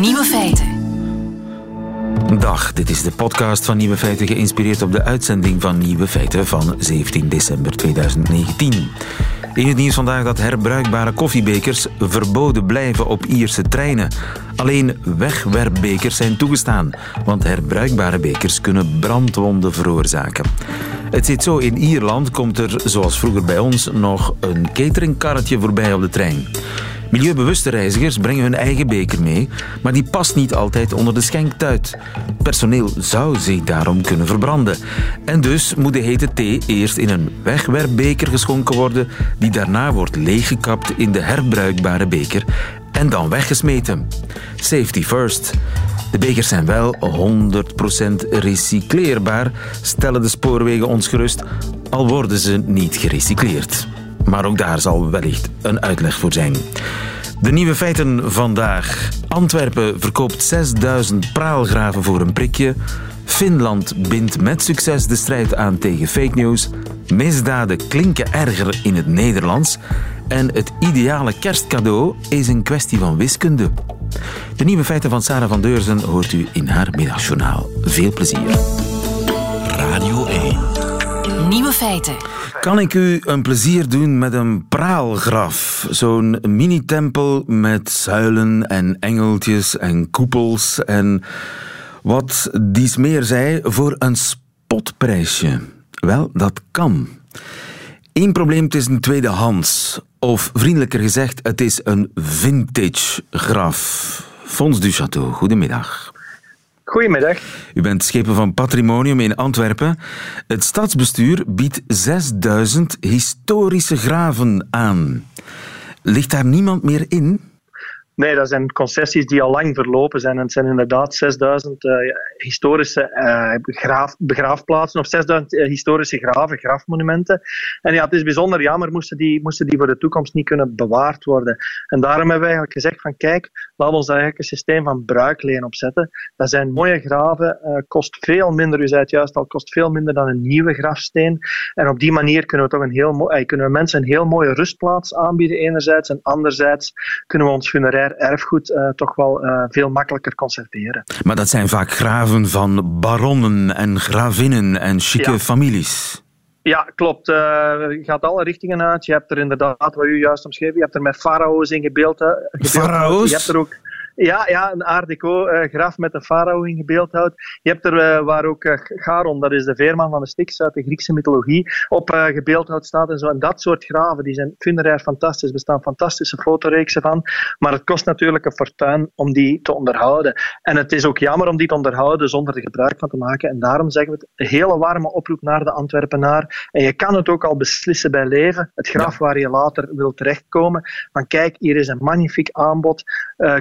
Nieuwe feiten. Dag, dit is de podcast van Nieuwe Feiten, geïnspireerd op de uitzending van Nieuwe Feiten van 17 december 2019. In het nieuws vandaag dat herbruikbare koffiebekers verboden blijven op Ierse treinen. Alleen wegwerpbekers zijn toegestaan, want herbruikbare bekers kunnen brandwonden veroorzaken. Het zit zo, in Ierland komt er, zoals vroeger bij ons, nog een cateringkarretje voorbij op de trein. Milieubewuste reizigers brengen hun eigen beker mee, maar die past niet altijd onder de schenktuit. Personeel zou zich daarom kunnen verbranden. En dus moet de hete thee eerst in een wegwerpbeker geschonken worden, die daarna wordt leeggekapt in de herbruikbare beker en dan weggesmeten. Safety first. De bekers zijn wel 100% recycleerbaar, stellen de spoorwegen ons gerust, al worden ze niet gerecycleerd. Maar ook daar zal wellicht een uitleg voor zijn. De nieuwe feiten vandaag. Antwerpen verkoopt 6000 praalgraven voor een prikje. Finland bindt met succes de strijd aan tegen fake news. Misdaden klinken erger in het Nederlands. En het ideale kerstcadeau is een kwestie van wiskunde. De nieuwe feiten van Sarah van Deurzen hoort u in haar middagjournaal. Veel plezier. Radio 1. Nieuwe feiten. Kan ik u een plezier doen met een praalgraf? Zo'n mini-tempel met zuilen en engeltjes en koepels en wat dies meer zei voor een spotprijsje. Wel, dat kan. Eén probleem, het is een tweedehands. Of vriendelijker gezegd, het is een vintage graf. Fons du Château, goedemiddag. Goedemiddag. U bent schepen van Patrimonium in Antwerpen. Het stadsbestuur biedt 6000 historische graven aan. Ligt daar niemand meer in? Nee, dat zijn concessies die al lang verlopen zijn. En het zijn inderdaad 6000 uh, historische begraaf, begraafplaatsen of 6000 uh, historische graven, grafmonumenten. En ja, het is bijzonder jammer, moesten die, moesten die voor de toekomst niet kunnen bewaard worden. En daarom hebben we eigenlijk gezegd van kijk, laten we ons daar eigenlijk een systeem van bruikleen opzetten. Dat zijn mooie graven, kost veel minder, u zei het juist al, kost veel minder dan een nieuwe grafsteen. En op die manier kunnen we toch een heel kunnen we mensen een heel mooie rustplaats aanbieden enerzijds en anderzijds kunnen we ons erfgoed uh, toch wel uh, veel makkelijker conserveren. Maar dat zijn vaak graven van baronnen en gravinnen en chique ja. families. Ja, klopt. Uh, gaat alle richtingen uit. Je hebt er inderdaad, wat u juist omschreef, je hebt er met farao's in gebeeld. Farao's? Je hebt er ook ja, ja, een art deco uh, graf met een farao in gebeeldhouwd. Je hebt er uh, waar ook uh, Charon, dat is de veerman van de Styx uit de Griekse mythologie, op gebeeldhouwd staat en zo. En dat soort graven, die zijn funerair fantastisch. Er bestaan fantastische fotoreeksen van. Maar het kost natuurlijk een fortuin om die te onderhouden. En het is ook jammer om die te onderhouden zonder er gebruik van te maken. En daarom zeggen we het, een hele warme oproep naar de Antwerpenaar. En je kan het ook al beslissen bij leven. Het graf ja. waar je later wil terechtkomen. Van kijk, hier is een magnifiek aanbod.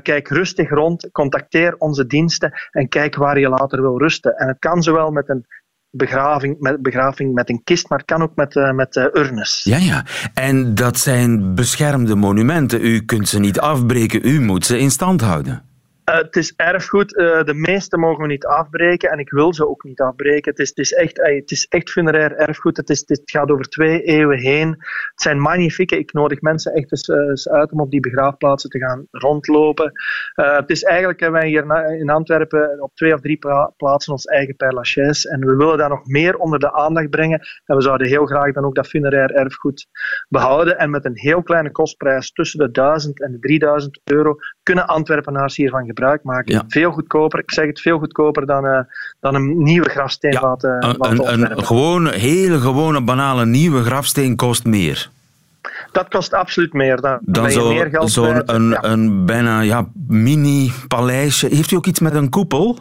kijk rustig rond, contacteer onze diensten en kijk waar je later wil rusten. En het kan zowel met een begraving met, begraving met een kist, maar het kan ook met, uh, met uh, urnes. Ja, ja. En dat zijn beschermde monumenten. U kunt ze niet afbreken, u moet ze in stand houden. Uh, het is erfgoed. Uh, de meeste mogen we niet afbreken en ik wil ze ook niet afbreken. Het is, het is, echt, het is echt funerair erfgoed. Het, is, gaat over twee eeuwen heen. Het zijn magnifieke. Ik nodig mensen echt eens, eens uit om op die begraafplaatsen te gaan rondlopen. het is eigenlijk, hebben wij hier in Antwerpen op twee of drie plaatsen ons eigen Père Lachaise. En we willen dat nog meer onder de aandacht brengen. En we zouden heel graag dan ook dat funerair erfgoed behouden. En met een heel kleine kostprijs tussen de 1000 en de 3000 euro kunnen Antwerpenaars hiervan gebruik maken. Ja. Veel goedkoper, ik zeg het veel goedkoper dan, uh, dan een nieuwe grafsteen ja, laten, een, laten een, een gewone, hele gewone, banale nieuwe grafsteen kost meer. Dat kost absoluut meer. Dan, dan zo'n zo, zo een, ja. een bijna ja, mini-paleisje. Heeft u ook iets met een koepel?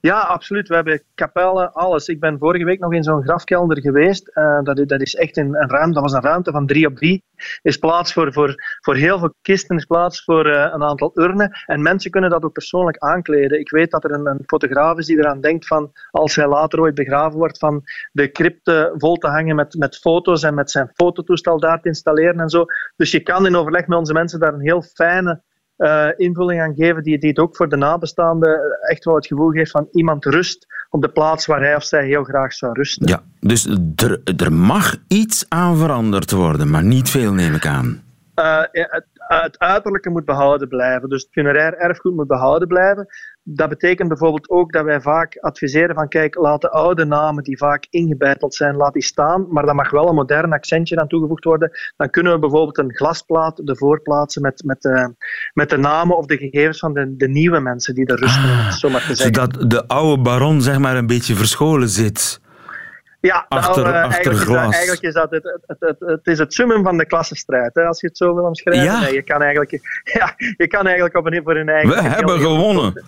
Ja, absoluut. We hebben kapellen, alles. Ik ben vorige week nog in zo'n grafkelder geweest. Uh, dat, dat, is echt een, een ruimte. Dat was een ruimte van drie op drie. Is plaats voor, voor, voor heel veel kisten, is plaats voor uh, een aantal urnen. En mensen kunnen dat ook persoonlijk aankleden. Ik weet dat er een, een fotograaf is die eraan denkt van, als hij later ooit begraven wordt, van de crypte vol te hangen met, met foto's en met zijn fototoestel daar te installeren en zo. Dus je kan in overleg met onze mensen daar een heel fijne uh, invulling aan geven die, die het ook voor de nabestaanden echt wel het gevoel geeft van iemand rust op de plaats waar hij of zij heel graag zou rusten. Ja, dus er, er mag iets aan veranderd worden, maar niet veel neem ik aan. Uh, ja, het uiterlijke moet behouden blijven. Dus het funerair erfgoed moet behouden blijven. Dat betekent bijvoorbeeld ook dat wij vaak adviseren van kijk, laat de oude namen die vaak ingebeiteld zijn, laat die staan, maar dan mag wel een modern accentje aan toegevoegd worden. Dan kunnen we bijvoorbeeld een glasplaat ervoor plaatsen met, met, de, eh, met de namen of de gegevens van de, de nieuwe mensen die er rusten, ah, zo maar te zeggen. Zodat de oude baron zeg maar een beetje verscholen zit. Ja, achter, nou, achter eigenlijk, glas. Is dat, eigenlijk is dat het, het, het, het, is het summen van de klassenstrijd, hè, als je het zo wil omschrijven. Ja. Nee, je, kan eigenlijk, ja, je kan eigenlijk op een, voor een eigen... We hebben gewonnen.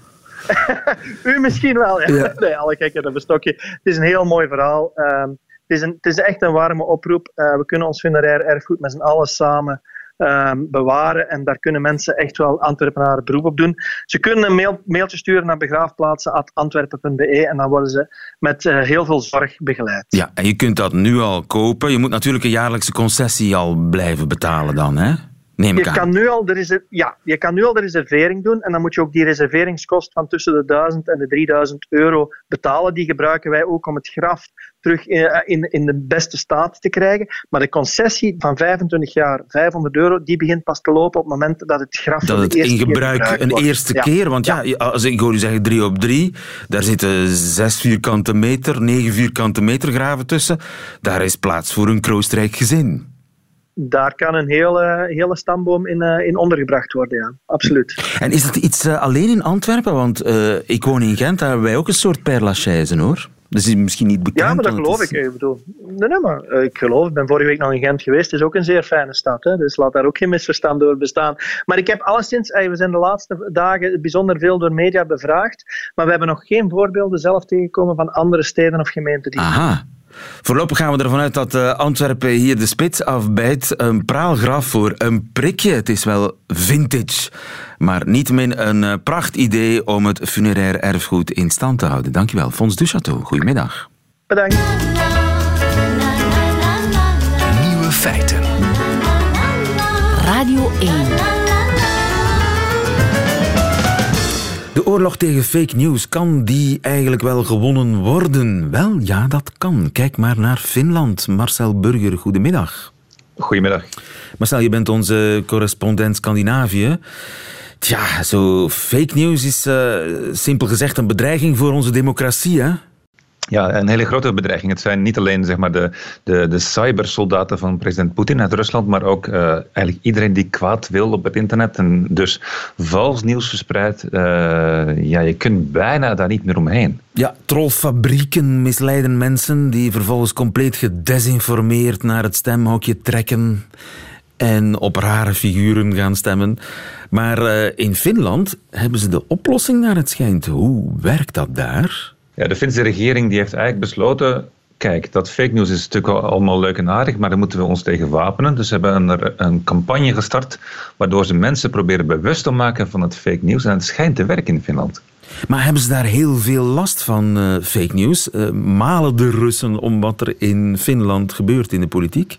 U misschien wel, ja. Nee, alle gekken een bestokje. Het is een heel mooi verhaal. Um, het, is een, het is echt een warme oproep. Uh, we kunnen ons funerair erfgoed met z'n allen samen um, bewaren. En daar kunnen mensen echt wel Antwerpenaren beroep op doen. Ze kunnen een mail, mailtje sturen naar begraafplaatsen.antwerpen.be en dan worden ze met uh, heel veel zorg begeleid. Ja, en je kunt dat nu al kopen. Je moet natuurlijk een jaarlijkse concessie al blijven betalen dan, hè? Je kan, nu al de ja, je kan nu al de reservering doen en dan moet je ook die reserveringskost van tussen de 1000 en de 3000 euro betalen. Die gebruiken wij ook om het graf terug in, in, in de beste staat te krijgen. Maar de concessie van 25 jaar, 500 euro, die begint pas te lopen op het moment dat het graf dat het in gebruik een eerste keer. Want ja, als ik hoor u zeggen 3 op 3, daar zitten 6 vierkante meter, 9 vierkante meter graven tussen. Daar is plaats voor een kroostrijk gezin daar kan een hele, hele stamboom in, uh, in ondergebracht worden, ja. Absoluut. En is dat iets uh, alleen in Antwerpen? Want ik woon in Gent, daar hebben wij ook een soort perlachaise, hoor. Dus is misschien niet bekend. Ja, maar dat geloof ik. Ik bedoel, nee, nee, maar ik geloof, ik ben vorige week nog in Gent geweest. Het is ook een zeer fijne stad. Hè? Dus laat daar ook geen misverstand door bestaan. Maar ik heb alleszins, we zijn de laatste dagen bijzonder veel door media bevraagd. Maar we hebben nog geen voorbeelden zelf tegengekomen van andere steden of gemeenten die. Aha. Voorlopig gaan we ervan uit dat uh, Antwerpen hier de spits afbijt. Een praalgraf voor een prikje. Het is wel vintage, maar niettemin een uh, pracht idee om het funerair erfgoed in stand te houden. Dankjewel, Fons Duchateau. Goedemiddag. Bedankt. Nieuwe feiten. Radio 1. De oorlog tegen fake news, kan die eigenlijk wel gewonnen worden? Wel, ja, dat kan. Kijk maar naar Finland. Marcel Burger, goedemiddag. Goedemiddag. Marcel, je bent onze correspondent Scandinavië. Tja, zo fake news is uh, simpel gezegd een bedreiging voor onze democratie, hè? Ja, een hele grote bedreiging. Het zijn niet alleen zeg maar, de, de, de cybersoldaten van president Poetin uit Rusland, maar ook uh, eigenlijk iedereen die kwaad wil op het internet en dus vals nieuws verspreidt. Uh, ja, je kunt bijna daar niet meer omheen. Ja, trollfabrieken misleiden mensen die vervolgens compleet gedesinformeerd naar het stemhokje trekken en op rare figuren gaan stemmen. Maar uh, in Finland hebben ze de oplossing naar het schijnt. Hoe werkt dat daar? Ja, de Finse regering die heeft eigenlijk besloten kijk, dat fake news is natuurlijk allemaal leuk en aardig, maar daar moeten we ons tegen wapenen. Dus ze hebben een, een, campagne gestart waardoor ze mensen proberen bewust te maken van het fake news. En het schijnt te werken in Finland. Maar hebben ze daar heel veel last van, uh, fake news? Uh, malen de Russen om wat er in Finland gebeurt in de politiek?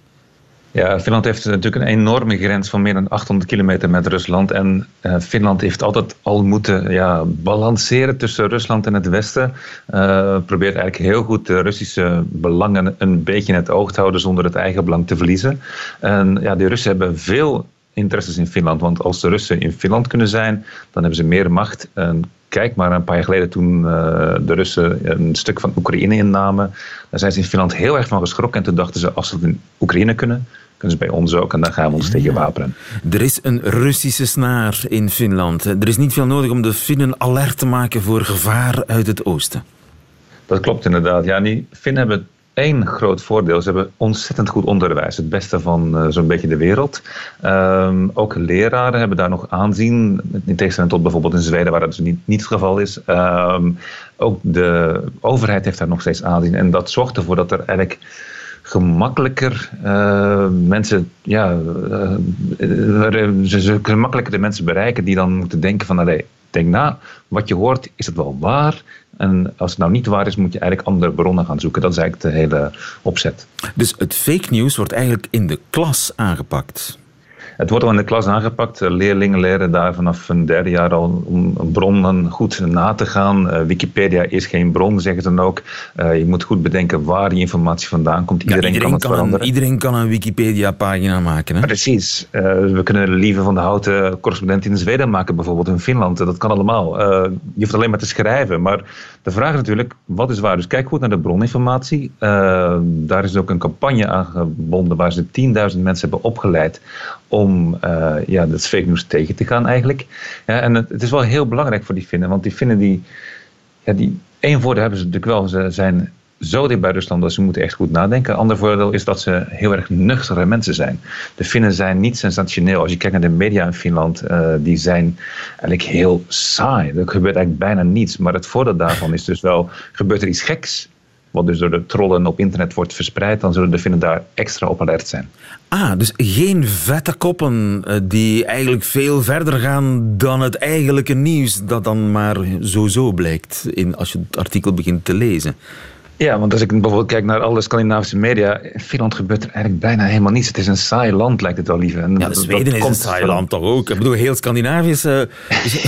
Ja, Finland heeft natuurlijk een enorme grens van meer dan 800 kilometer met Rusland. En uh, Finland heeft altijd al moeten ja, balanceren tussen Rusland en het Westen. Uh, probeert eigenlijk heel goed de Russische belangen een beetje in het oog te houden zonder het eigen belang te verliezen. En ja, de Russen hebben veel interesses in Finland. Want als de Russen in Finland kunnen zijn, dan hebben ze meer macht. En kijk maar een paar jaar geleden toen uh, de Russen een stuk van Oekraïne innamen. Daar zijn ze in Finland heel erg van geschrokken. En toen dachten ze, als ze het in Oekraïne kunnen, kunnen ze bij ons ook. En dan gaan we ons tegen wapenen. Er is een Russische snaar in Finland. Er is niet veel nodig om de Finnen alert te maken voor gevaar uit het oosten. Dat klopt inderdaad. Ja, die Finnen hebben één groot voordeel. Ze hebben ontzettend goed onderwijs. Het beste van uh, zo'n beetje de wereld. Um, ook leraren hebben daar nog aanzien. In tegenstelling tot bijvoorbeeld in Zweden, waar dat dus niet, niet het geval is. Um, ook de overheid heeft daar nog steeds aanzien. En dat zorgt ervoor dat er eigenlijk gemakkelijker uh, mensen, ja, uh, ze, gemakkelijker de mensen bereiken die dan moeten denken van, allee, denk na, wat je hoort, is het wel waar? En als het nou niet waar is, moet je eigenlijk andere bronnen gaan zoeken. Dat is eigenlijk de hele opzet. Dus het fake news wordt eigenlijk in de klas aangepakt? Het wordt al in de klas aangepakt. Leerlingen leren daar vanaf een derde jaar al om bronnen goed na te gaan. Wikipedia is geen bron, zeggen ze dan ook. je moet goed bedenken waar die informatie vandaan komt. Iedereen, iedereen kan het kan veranderen. Een, iedereen kan een Wikipedia-pagina maken. Hè? Precies. we kunnen Lieve van de Houten correspondent in Zweden maken, bijvoorbeeld in Finland. Dat kan allemaal. je hoeft alleen maar te schrijven. Maar de vraag is natuurlijk, wat is waar? Dus kijk goed naar de broninformatie. Daar is ook een campagne aan gebonden waar ze 10.000 mensen hebben opgeleid om uh, ja, dat fake news tegen te gaan eigenlijk. Ja, en het, is wel heel belangrijk voor die Finnen, want die Finnen die, ja, die één voordeel hebben ze natuurlijk wel, ze zijn zo dicht bij Rusland dat ze moeten echt goed nadenken. Ander voordeel is dat ze heel erg nuchtere mensen zijn. De Finnen zijn niet sensationeel. Als je kijkt naar de media in Finland, uh, die zijn eigenlijk heel saai. Er gebeurt eigenlijk bijna niets. Maar het voordeel daarvan is dus wel, gebeurt er iets geks wat dus door de trollen op internet wordt verspreid, dan zullen de Finnen daar extra op alert zijn. Ah, dus geen vette koppen eh, die eigenlijk veel verder gaan dan het eigenlijke nieuws dat dan maar zo zo blijkt in, als je het artikel begint te lezen. Ja, want als ik bijvoorbeeld kijk naar alle Scandinavische media, in Finland gebeurt er eigenlijk bijna helemaal niets. Het is een saai land, lijkt het wel liever. En ja, de Zweden is een saai land toch ook? Ik bedoel, heel Scandinavisch uh, is,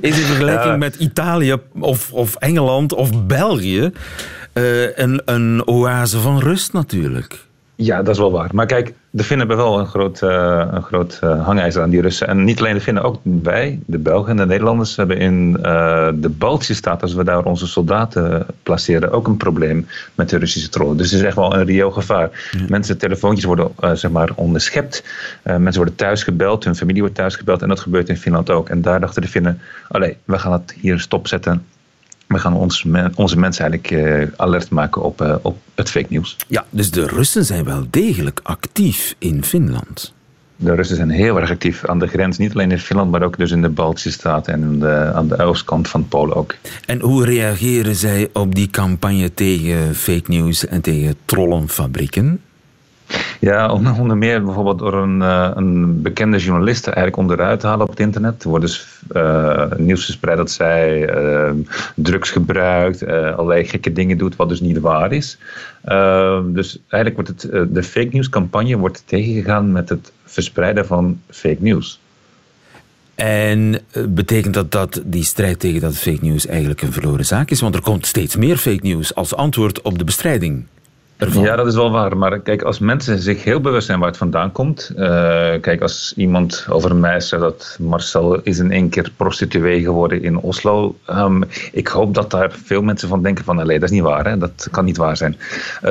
in vergelijking met Italië of, of Engeland of België uh, een, een oase van rust natuurlijk. Ja, dat is wel waar. Maar kijk, de Finnen hebben wel een groot, uh, een groot uh, hangijzer aan die Russen. En niet alleen de Finnen, ook wij, de Belgen en de Nederlanders, hebben in uh, de Baltische staat, als we daar onze soldaten placeren, ook een probleem met de Russische trollen. Dus het is echt wel een reëel gevaar. Ja. Mensen, telefoontjes worden zeg maar onderschept. mensen worden thuis gebeld, hun familie wordt thuis gebeld. En dat gebeurt in Finland ook. En daar dachten de Finnen, allee, we gaan het hier stopzetten we gaan ons, onze mensen eigenlijk uh, alert maken op, uh, op het fake nieuws. Ja, dus de Russen zijn wel degelijk actief in Finland. De Russen zijn heel erg actief aan de grens, niet alleen in Finland, maar ook dus in de Baltische Staten en de, aan de oostkant van Polen ook. En hoe reageren zij op die campagne tegen fake news en tegen trollenfabrieken? Ja, onder meer bijvoorbeeld door een, uh, een bekende journaliste eigenlijk onderuit te halen op het internet. Er wordt dus uh, nieuws verspreid dat zij uh, drugs gebruikt, allerlei gekke dingen doet, wat dus niet waar is. dus eigenlijk wordt het, de fake news campagne wordt tegengegaan met het verspreiden van fake news. En betekent dat dat die strijd tegen dat fake news eigenlijk een verloren zaak is? Want er komt steeds meer fake news als antwoord op de bestrijding. Ja, dat is wel waar. Maar kijk, als mensen zich heel bewust zijn waar het vandaan komt. Uh, kijk, als iemand over mij zegt dat Marcel is in één keer prostituee geworden in Oslo. Um, ik hoop dat daar veel mensen van denken van, nee, dat is niet waar. Hè? Dat kan niet waar zijn. Uh,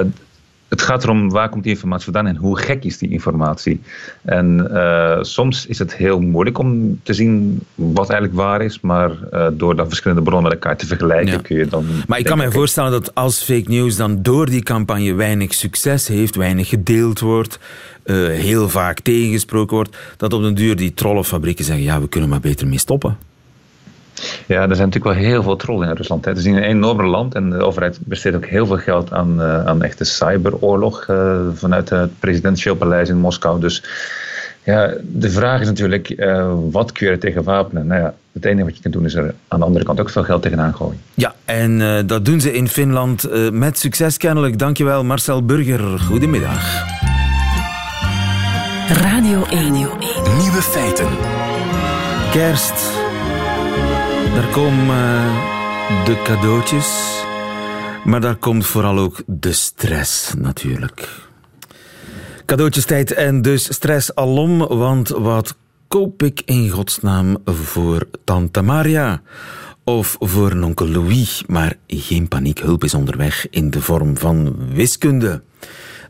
het gaat erom waar komt die informatie vandaan en hoe gek is die informatie. En uh, soms is het heel moeilijk om te zien wat eigenlijk waar is, maar uh, door dan verschillende bronnen met elkaar te vergelijken ja. kun je dan. Maar ik kan me voorstellen dat als fake news dan door die campagne weinig succes heeft, weinig gedeeld wordt, uh, heel vaak tegengesproken wordt, dat op den duur die trollenfabrieken zeggen: ja, we kunnen maar beter mee stoppen. Ja, er zijn natuurlijk wel heel veel trollen in Rusland. Het is een enorm land en de overheid besteedt ook heel veel geld aan, uh, aan echte cyberoorlog uh, vanuit het presidentieel paleis in Moskou. Dus ja, de vraag is natuurlijk, uh, wat kun je tegen wapenen? Nou ja, het enige wat je kunt doen is er aan de andere kant ook veel geld tegenaan gooien. Ja, en dat doen ze in Finland met succes kennelijk. Dankjewel Marcel Burger. Goedemiddag. Radio 1. Nieuwe feiten. Kerst daar komen uh, de cadeautjes, maar daar komt vooral ook de stress natuurlijk. Cadeautjestijd en dus stress alom, want wat koop ik in godsnaam voor Tante Maria? Of voor onkel Louis, maar geen paniek, hulp is onderweg in de vorm van wiskunde.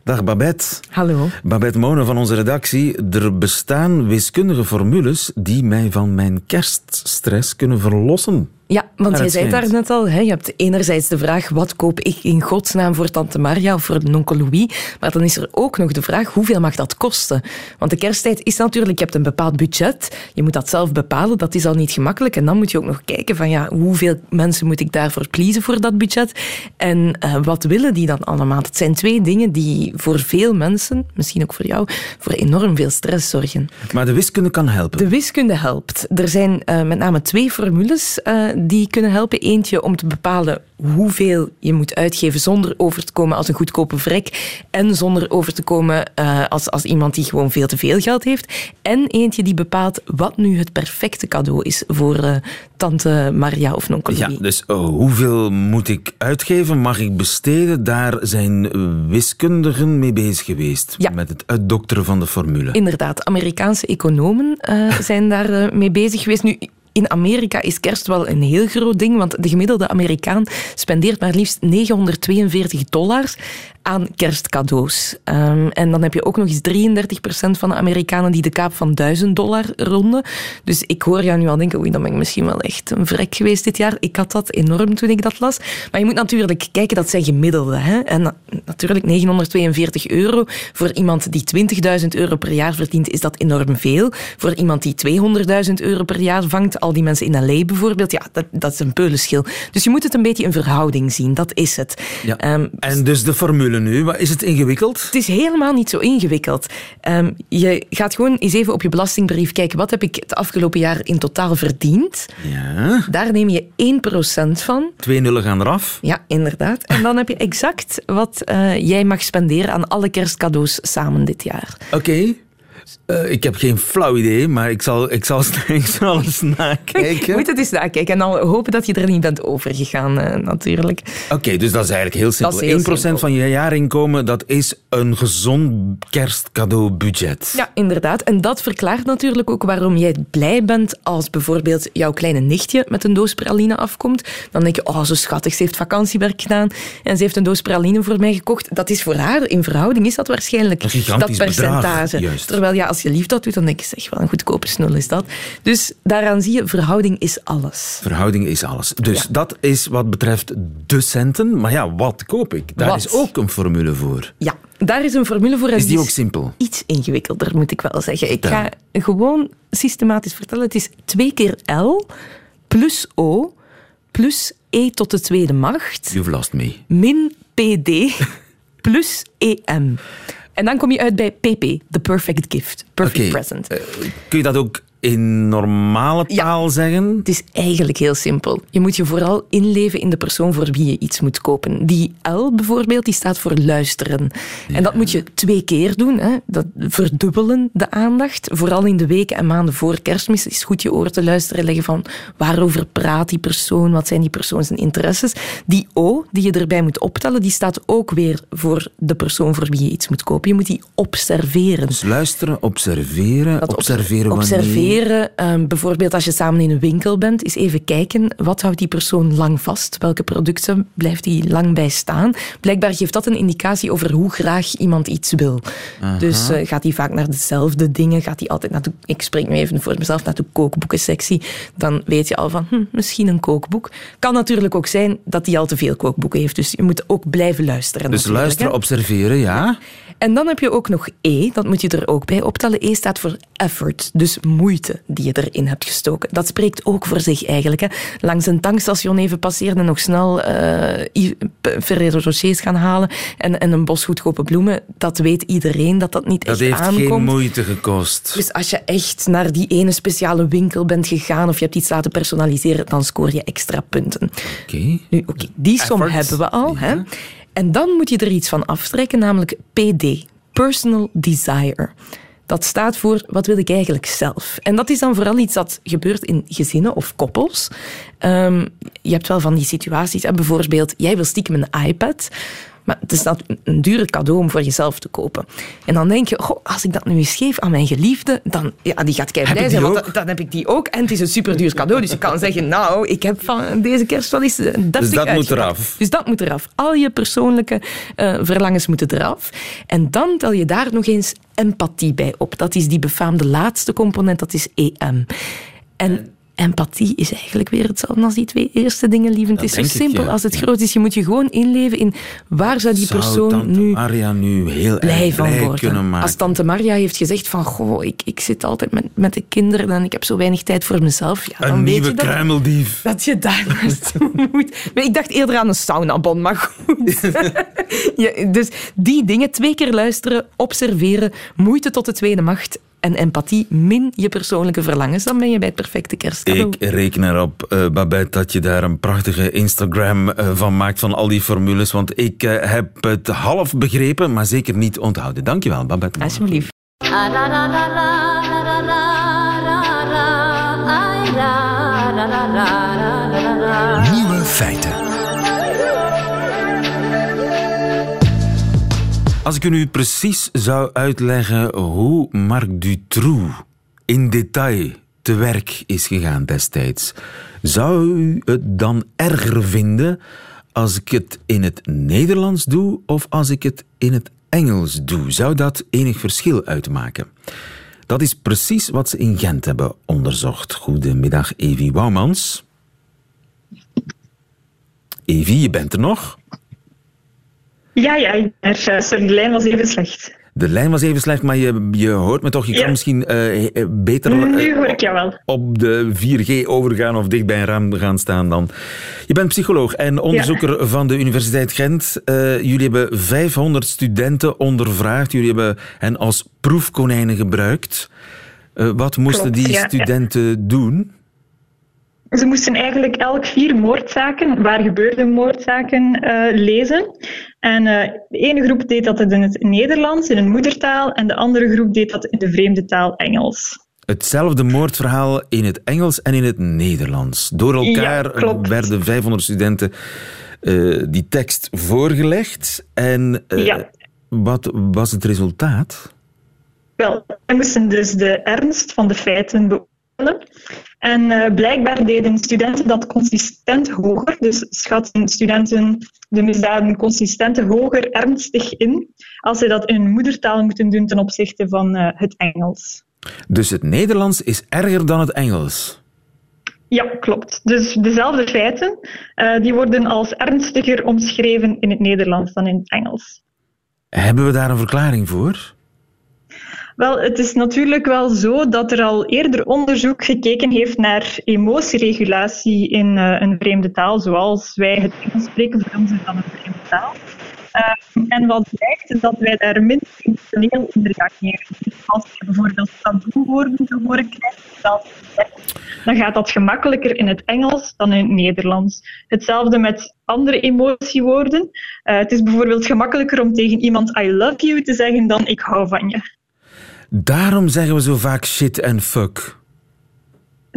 Dag Babette. Hallo. Babette Monen van onze redactie. Er bestaan wiskundige formules die mij van mijn kerststress kunnen verlossen. Ja, want jij zei daar net al, hè, je hebt enerzijds de vraag wat koop ik in godsnaam voor tante Maria of voor onkel Louis, maar dan is er ook nog de vraag hoeveel mag dat kosten? Want de kersttijd is natuurlijk, je hebt een bepaald budget, je moet dat zelf bepalen, dat is al niet gemakkelijk en dan moet je ook nog kijken van ja, hoeveel mensen moet ik daarvoor pleasen voor dat budget en uh, wat willen die dan allemaal? Het zijn twee dingen die voor veel mensen, misschien ook voor jou, voor enorm veel stress zorgen. Maar de wiskunde kan helpen? De wiskunde helpt. Er zijn uh, met name twee formules uh, die kunnen helpen. Eentje om te bepalen hoeveel je moet uitgeven zonder over te komen als een goedkope vrek en zonder over te komen uh, als, als iemand die gewoon veel te veel geld heeft. En eentje die bepaalt wat nu het perfecte cadeau is voor uh, tante Maria of nonkel Ja, dus oh, hoeveel moet ik uitgeven? Mag ik besteden? Daar zijn wiskundigen mee bezig geweest ja. met het uitdokteren van de formule. Inderdaad, Amerikaanse economen uh, zijn daar mee bezig geweest. Nu, in Amerika is kerst wel een heel groot ding, want de gemiddelde Amerikaan spendeert maar liefst 942 dollars aan kerstcadeaus. Um, en dan heb je ook nog eens 33% van de Amerikanen die de kaap van 1000 dollar ronden. Dus ik hoor jou nu al denken, oei, dan ben ik misschien wel echt een vrek geweest dit jaar. Ik had dat enorm toen ik dat las. Maar je moet natuurlijk kijken, dat zijn gemiddelde. Hè? En natuurlijk 942 euro. Voor iemand die 20.000 euro per jaar verdient, is dat enorm veel. Voor iemand die 200.000 euro per jaar vangt, al die mensen in L.A. bijvoorbeeld, ja, dat, dat is een peulenschil. Dus je moet het een beetje in verhouding zien, dat is het. Ja. Um, en dus de formule nu? Maar is het ingewikkeld? Het is helemaal niet zo ingewikkeld. Um, je gaat gewoon eens even op je belastingbrief kijken. Wat heb ik het afgelopen jaar in totaal verdiend? Ja. Daar neem je 1% van. Twee nullen gaan eraf. Ja, inderdaad. En dan heb je exact wat uh, jij mag spenderen aan alle kerstcadeaus samen dit jaar. Oké. Okay. Uh, ik heb geen flauw idee, maar ik zal, ik zal, ik zal eens nakijken. Je moet het eens nakijken en dan hopen dat je er niet bent overgegaan, uh, natuurlijk. Oké, okay, dus dat is eigenlijk heel simpel. Heel 1% simpel. van je jaarinkomen, dat is een gezond kerstcadeaubudget. Ja, inderdaad. En dat verklaart natuurlijk ook waarom jij blij bent als bijvoorbeeld jouw kleine nichtje met een doos praline afkomt. Dan denk je, oh, zo schattig, ze heeft vakantiewerk gedaan en ze heeft een doos praline voor mij gekocht. Dat is voor haar, in verhouding is dat waarschijnlijk dat percentage. Bedrag, Terwijl ja, als je lief dat doet, dan denk je, zeg wel, een goedkope snul is dat. Dus daaraan zie je, verhouding is alles. Verhouding is alles. Dus ja. dat is wat betreft de centen. Maar ja, wat koop ik? Daar wat? is ook een formule voor. Ja, daar is een formule voor. Is die, die ook simpel? Iets ingewikkelder, moet ik wel zeggen. Ik ga gewoon systematisch vertellen. Het is 2 keer L plus O plus E tot de tweede macht. You've lost me. Min PD plus EM. En dan kom je uit bij PP, the perfect gift, perfect okay. present. Uh, kun je dat ook in normale taal ja, zeggen? Het is eigenlijk heel simpel. Je moet je vooral inleven in de persoon voor wie je iets moet kopen. Die L bijvoorbeeld, die staat voor luisteren. Ja. En dat moet je twee keer doen. Hè. Dat verdubbelen de aandacht. Vooral in de weken en maanden voor kerstmis is goed je oor te luisteren leggen van waarover praat die persoon, wat zijn die persoon zijn interesses. Die O, die je erbij moet optellen, die staat ook weer voor de persoon voor wie je iets moet kopen. Je moet die observeren. Dus luisteren, observeren, observeren wanneer... Observeren Um, bijvoorbeeld als je samen in een winkel bent, is even kijken wat houdt die persoon lang vast? Welke producten blijft die lang bij staan? Blijkbaar geeft dat een indicatie over hoe graag iemand iets wil. Aha. Dus uh, gaat hij vaak naar dezelfde dingen? Gaat hij altijd naar de, ik spreek nu even voor mezelf, naar de kookboekensectie? Dan weet je al van, hm, misschien een kookboek. Kan natuurlijk ook zijn dat hij al te veel kookboeken heeft. Dus je moet ook blijven luisteren. Dus luisteren, hè? observeren, ja. En dan heb je ook nog E, dat moet je er ook bij optellen. E staat voor effort, dus moeite die je erin hebt gestoken. Dat spreekt ook voor zich eigenlijk. Hè. Langs een tankstation even passeren en nog snel uh, Ferrero Rochers gaan halen en, en een bos goedkope bloemen. Dat weet iedereen dat dat niet dat echt aankomt. Dat heeft geen moeite gekost. Dus als je echt naar die ene speciale winkel bent gegaan of je hebt iets laten personaliseren, dan scoor je extra punten. Oké. Okay. Nu, oké, okay, die som Effort. hebben we al. Ja. Hè. En dan moet je er iets van aftrekken, namelijk PD, Personal Desire. Dat staat voor wat wil ik eigenlijk zelf. En dat is dan vooral iets dat gebeurt in gezinnen of koppels. Um, je hebt wel van die situaties. Hè? Bijvoorbeeld, jij wil stiekem een iPad. Maar het is dat een dure cadeau om voor jezelf te kopen. En dan denk je, goh, als ik dat nu eens geef aan mijn geliefde, dan ja, die gaat kei blij zijn, want dan, dan, heb ik die ook. En het is een superduur cadeau, dus je kan zeggen, nou, ik heb van deze kerst wel eens 30 Dus dat moet eraf. Dus dat moet eraf. Al je persoonlijke uh, verlangens moeten eraf. En dan tel je daar nog eens empathie bij op. Dat is die befaamde laatste component, dat is EM. En empathie is eigenlijk weer hetzelfde als die twee eerste dingen, lieve. Het is zo ik, simpel ja. als het Ja. groot is. Je moet je gewoon inleven in waar zou die Zou persoon tante nu Maria nu heel blij van worden. Als tante Maria heeft gezegd van, goh, ik, ik zit altijd met, met de kinderen en ik heb zo weinig tijd voor mezelf. Ja, dan Een weet nieuwe je dat, kruimeldief. dat je daar naartoe moet. Maar ik dacht eerder aan een saunabon, maar goed. ja, dus die dingen, twee keer luisteren, observeren, moeite tot de tweede macht en empathie min je persoonlijke verlangens, dan ben je bij het perfecte kerstcadeau. Ik reken erop, uh, Babette, dat je daar een prachtige Instagram uh, van maakt van al die formules, want ik uh, heb het half begrepen, maar zeker niet onthouden. Dankjewel, Babette. Alsjeblieft. Nieuwe feiten. Als ik u nu precies zou uitleggen hoe Marc Dutroux in detail te werk is gegaan destijds, zou u het dan erger vinden als ik het in het Nederlands doe of als ik het in het Engels doe? Zou dat enig verschil uitmaken? Dat is precies wat ze in Gent hebben onderzocht. Goedemiddag, Evie Woumans. Evie, je bent er nog? Ja, ja, sorry, de lijn was even slecht. De lijn was even slecht, maar je, je hoort me toch? Je kan misschien uh, beter nu hoor ik jou wel. op de 4G overgaan of dicht bij een raam gaan staan dan. Je bent psycholoog en onderzoeker ja. van de Universiteit Gent. Uh, jullie hebben 500 studenten ondervraagd. Jullie hebben hen als proefkonijnen gebruikt. Wat moesten Klopt, die ja, studenten doen? Ze moesten eigenlijk elk vier moordzaken, waar gebeurde moordzaken, lezen. En uh, de ene groep deed dat in het Nederlands, in een moedertaal, en de andere groep deed dat in de vreemde taal Engels. Hetzelfde moordverhaal in het Engels en in het Nederlands. Door elkaar ja, werden 500 studenten uh, die tekst voorgelegd. En ja. wat was het resultaat? Wel, we moesten dus de ernst van de feiten beoordelen. En uh, blijkbaar deden studenten dat consistent hoger. Dus schatten studenten de misdaden consistent hoger ernstig in als ze dat in hun moedertaal moeten doen ten opzichte van uh, het Engels. Dus het Nederlands is erger dan het Engels? Ja, klopt. Dus dezelfde feiten uh, die worden als ernstiger omschreven in het Nederlands dan in het Engels. Hebben we daar een verklaring voor? Wel, het is natuurlijk wel zo dat er al eerder onderzoek gekeken heeft naar emotieregulatie in uh, een vreemde taal, zoals wij het Engels spreken, is dat een vreemde taal. Uh, en wat blijkt is dat wij daar minder emotioneel in reageren. Dus als je bijvoorbeeld taboewoorden te horen krijgt, dan gaat dat gemakkelijker in het Engels dan in het Nederlands. Hetzelfde met andere emotiewoorden. Uh, het is bijvoorbeeld gemakkelijker om tegen iemand I love you te zeggen dan ik hou van je. Daarom zeggen we zo vaak shit en fuck.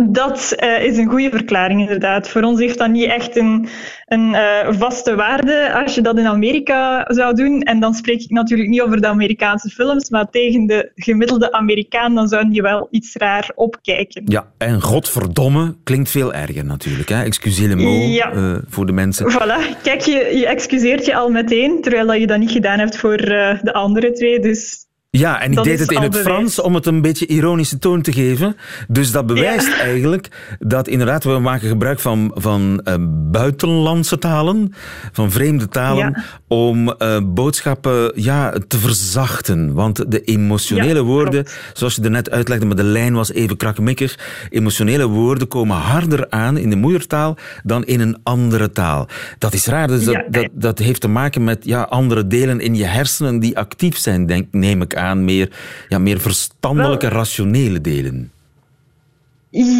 Dat uh, is een goede verklaring, inderdaad. Voor ons heeft dat niet echt een, een uh, vaste waarde als je dat in Amerika zou doen. En dan spreek ik natuurlijk niet over de Amerikaanse films, maar tegen de gemiddelde Amerikaan, dan zou je wel iets raar opkijken. Ja, en godverdomme klinkt veel erger natuurlijk. Hè? Excuseer me ja. uh, voor de mensen. Voilà, kijk, je, je excuseert je al meteen, terwijl je dat niet gedaan hebt voor de andere twee. Dus ja, en ik dat deed het in het bewijs. Frans om het een beetje ironische toon te geven. Dus dat bewijst ja. eigenlijk dat inderdaad we maken gebruik van, van uh, buitenlandse talen, van vreemde talen, ja. om uh, boodschappen ja, te verzachten. Want de emotionele ja, woorden, zoals je er net uitlegde, maar de lijn was even krakkemikkig, emotionele woorden komen harder aan in de moedertaal dan in een andere taal. Dat is raar, dus dat, dat, dat heeft te maken met ja, andere delen in je hersenen die actief zijn, denk, neem ik aan, meer, ja, meer verstandelijke, Wel, rationele delen.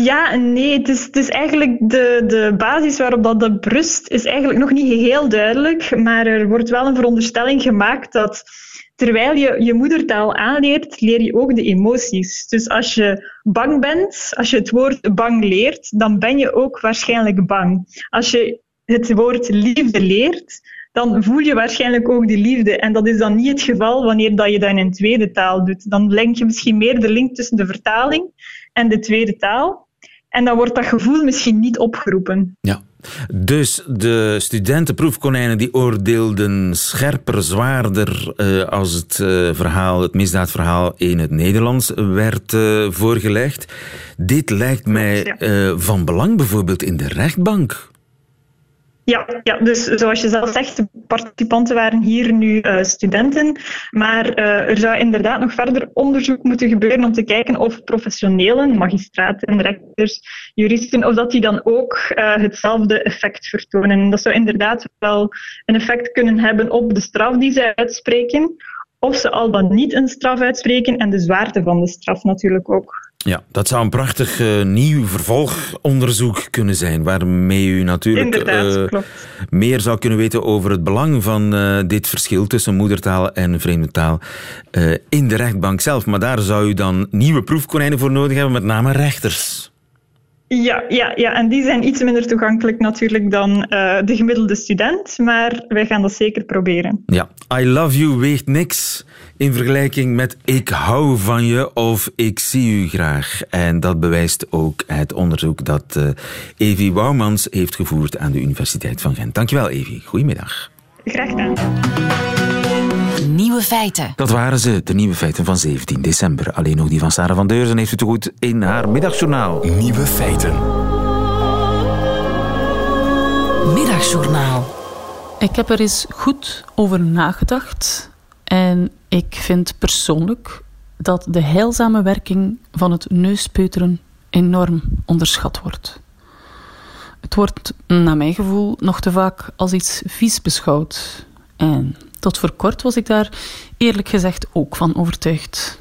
Ja en nee. Het is, het is eigenlijk de, de basis waarop dat, dat brust is eigenlijk nog niet heel duidelijk. Maar er wordt wel een veronderstelling gemaakt dat terwijl je je moedertaal aanleert, leer je ook de emoties. Dus als je bang bent, als je het woord bang leert, dan ben je ook waarschijnlijk bang. Als je het woord liefde leert, dan voel je waarschijnlijk ook die liefde. En dat is dan niet het geval wanneer dat je dat in een tweede taal doet. Dan denk je misschien meer de link tussen de vertaling en de tweede taal. En dan wordt dat gevoel misschien niet opgeroepen. Ja. Dus de studentenproefkonijnen die oordeelden scherper, zwaarder uh, als het uh, verhaal, het misdaadverhaal in het Nederlands werd uh, voorgelegd. Dit lijkt mij van belang bijvoorbeeld in de rechtbank. Ja, ja, dus zoals je zelf zegt, de participanten waren hier nu uh, studenten. Maar uh, er zou inderdaad nog verder onderzoek moeten gebeuren om te kijken of professionelen, magistraten, rechters, juristen, of dat die dan ook uh, hetzelfde effect vertonen. En dat zou inderdaad wel een effect kunnen hebben op de straf die zij uitspreken. of ze al dan niet een straf uitspreken en de zwaarte van de straf natuurlijk ook. Ja, dat zou een prachtig uh, nieuw vervolgonderzoek kunnen zijn, waarmee u natuurlijk uh, meer zou kunnen weten over het belang van uh, dit verschil tussen moedertaal en vreemde taal in de rechtbank zelf. Maar daar zou u dan nieuwe proefkonijnen voor nodig hebben, met name rechters. Ja, ja, ja, en die zijn iets minder toegankelijk natuurlijk dan de gemiddelde student, maar wij gaan dat zeker proberen. Ja, I love you weegt niks in vergelijking met ik hou van je of ik zie u graag. En dat bewijst ook het onderzoek dat uh, Evi Wouwmans heeft gevoerd aan de Universiteit van Gent. Dankjewel Evi, goedemiddag. Graag gedaan. Nieuwe feiten. Dat waren ze, de nieuwe feiten van 17 december. Alleen nog die van Sarah van Deurzen heeft u te goed in haar middagjournaal. Nieuwe feiten. Middagjournaal. Ik heb er eens goed over nagedacht en ik vind persoonlijk dat de heilzame werking van het neuspeuteren enorm onderschat wordt. Het wordt, naar mijn gevoel, nog te vaak als iets vies beschouwd. En tot voor kort was ik daar eerlijk gezegd ook van overtuigd.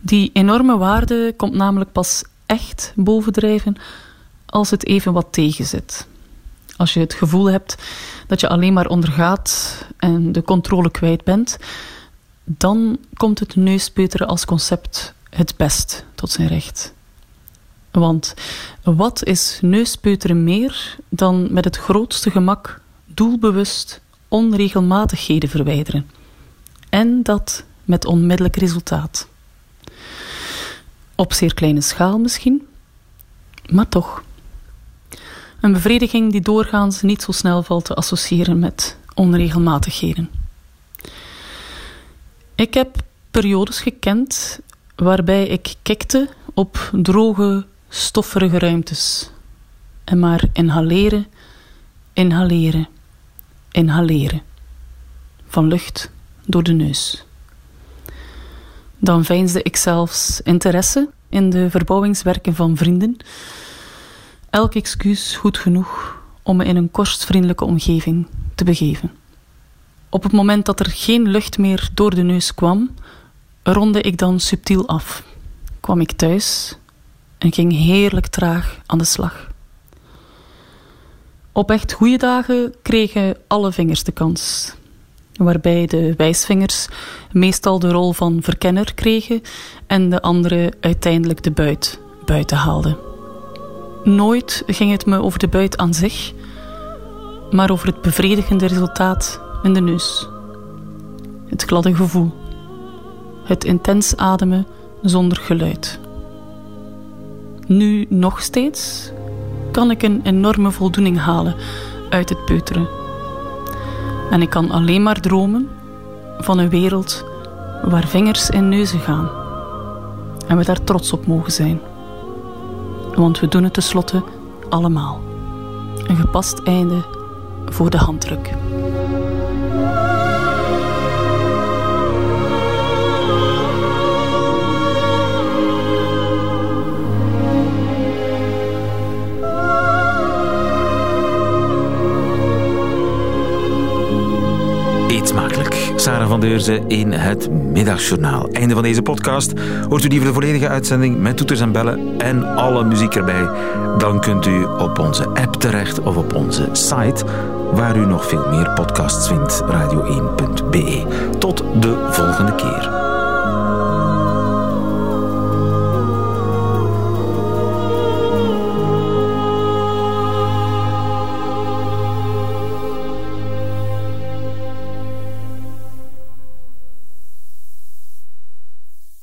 Die enorme waarde komt namelijk pas echt bovendrijven als het even wat tegenzit. Als je het gevoel hebt dat je alleen maar ondergaat en de controle kwijt bent, dan komt het neuspeuteren als concept het best tot zijn recht. Want wat is neuspeuteren meer dan met het grootste gemak doelbewust onregelmatigheden verwijderen? En dat met onmiddellijk resultaat. Op zeer kleine schaal misschien, maar toch. Een bevrediging die doorgaans niet zo snel valt te associëren met onregelmatigheden. Ik heb periodes gekend waarbij ik kikte op droge, stofferige ruimtes. En maar inhaleren, inhaleren, inhaleren. Van lucht door de neus. Dan veinsde ik zelfs interesse in de verbouwingswerken van vrienden. Elk excuus goed genoeg om me in een kostvriendelijke omgeving te begeven. Op het moment dat er geen lucht meer door de neus kwam, ronde ik dan subtiel af. Kwam ik thuis en ging heerlijk traag aan de slag. Op echt goede dagen kregen alle vingers de kans, waarbij de wijsvingers meestal de rol van verkenner kregen en de andere uiteindelijk de buit buiten haalden. Nooit ging het me over de buit aan zich, maar over het bevredigende resultaat in de neus. Het gladde gevoel. Het intens ademen zonder geluid. Nu nog steeds kan ik een enorme voldoening halen uit het peuteren. En ik kan alleen maar dromen van een wereld waar vingers in neuzen gaan. En we daar trots op mogen zijn. Want we doen het tenslotte allemaal. Een gepast einde voor de handdruk. Sarah van Deurzen in het Middagjournaal. Einde van deze podcast. Hoort u die voor de volledige uitzending met toeters en bellen en alle muziek erbij? Dan kunt u op onze app terecht of op onze site, waar u nog veel meer podcasts vindt, radio1.be. Tot de volgende keer.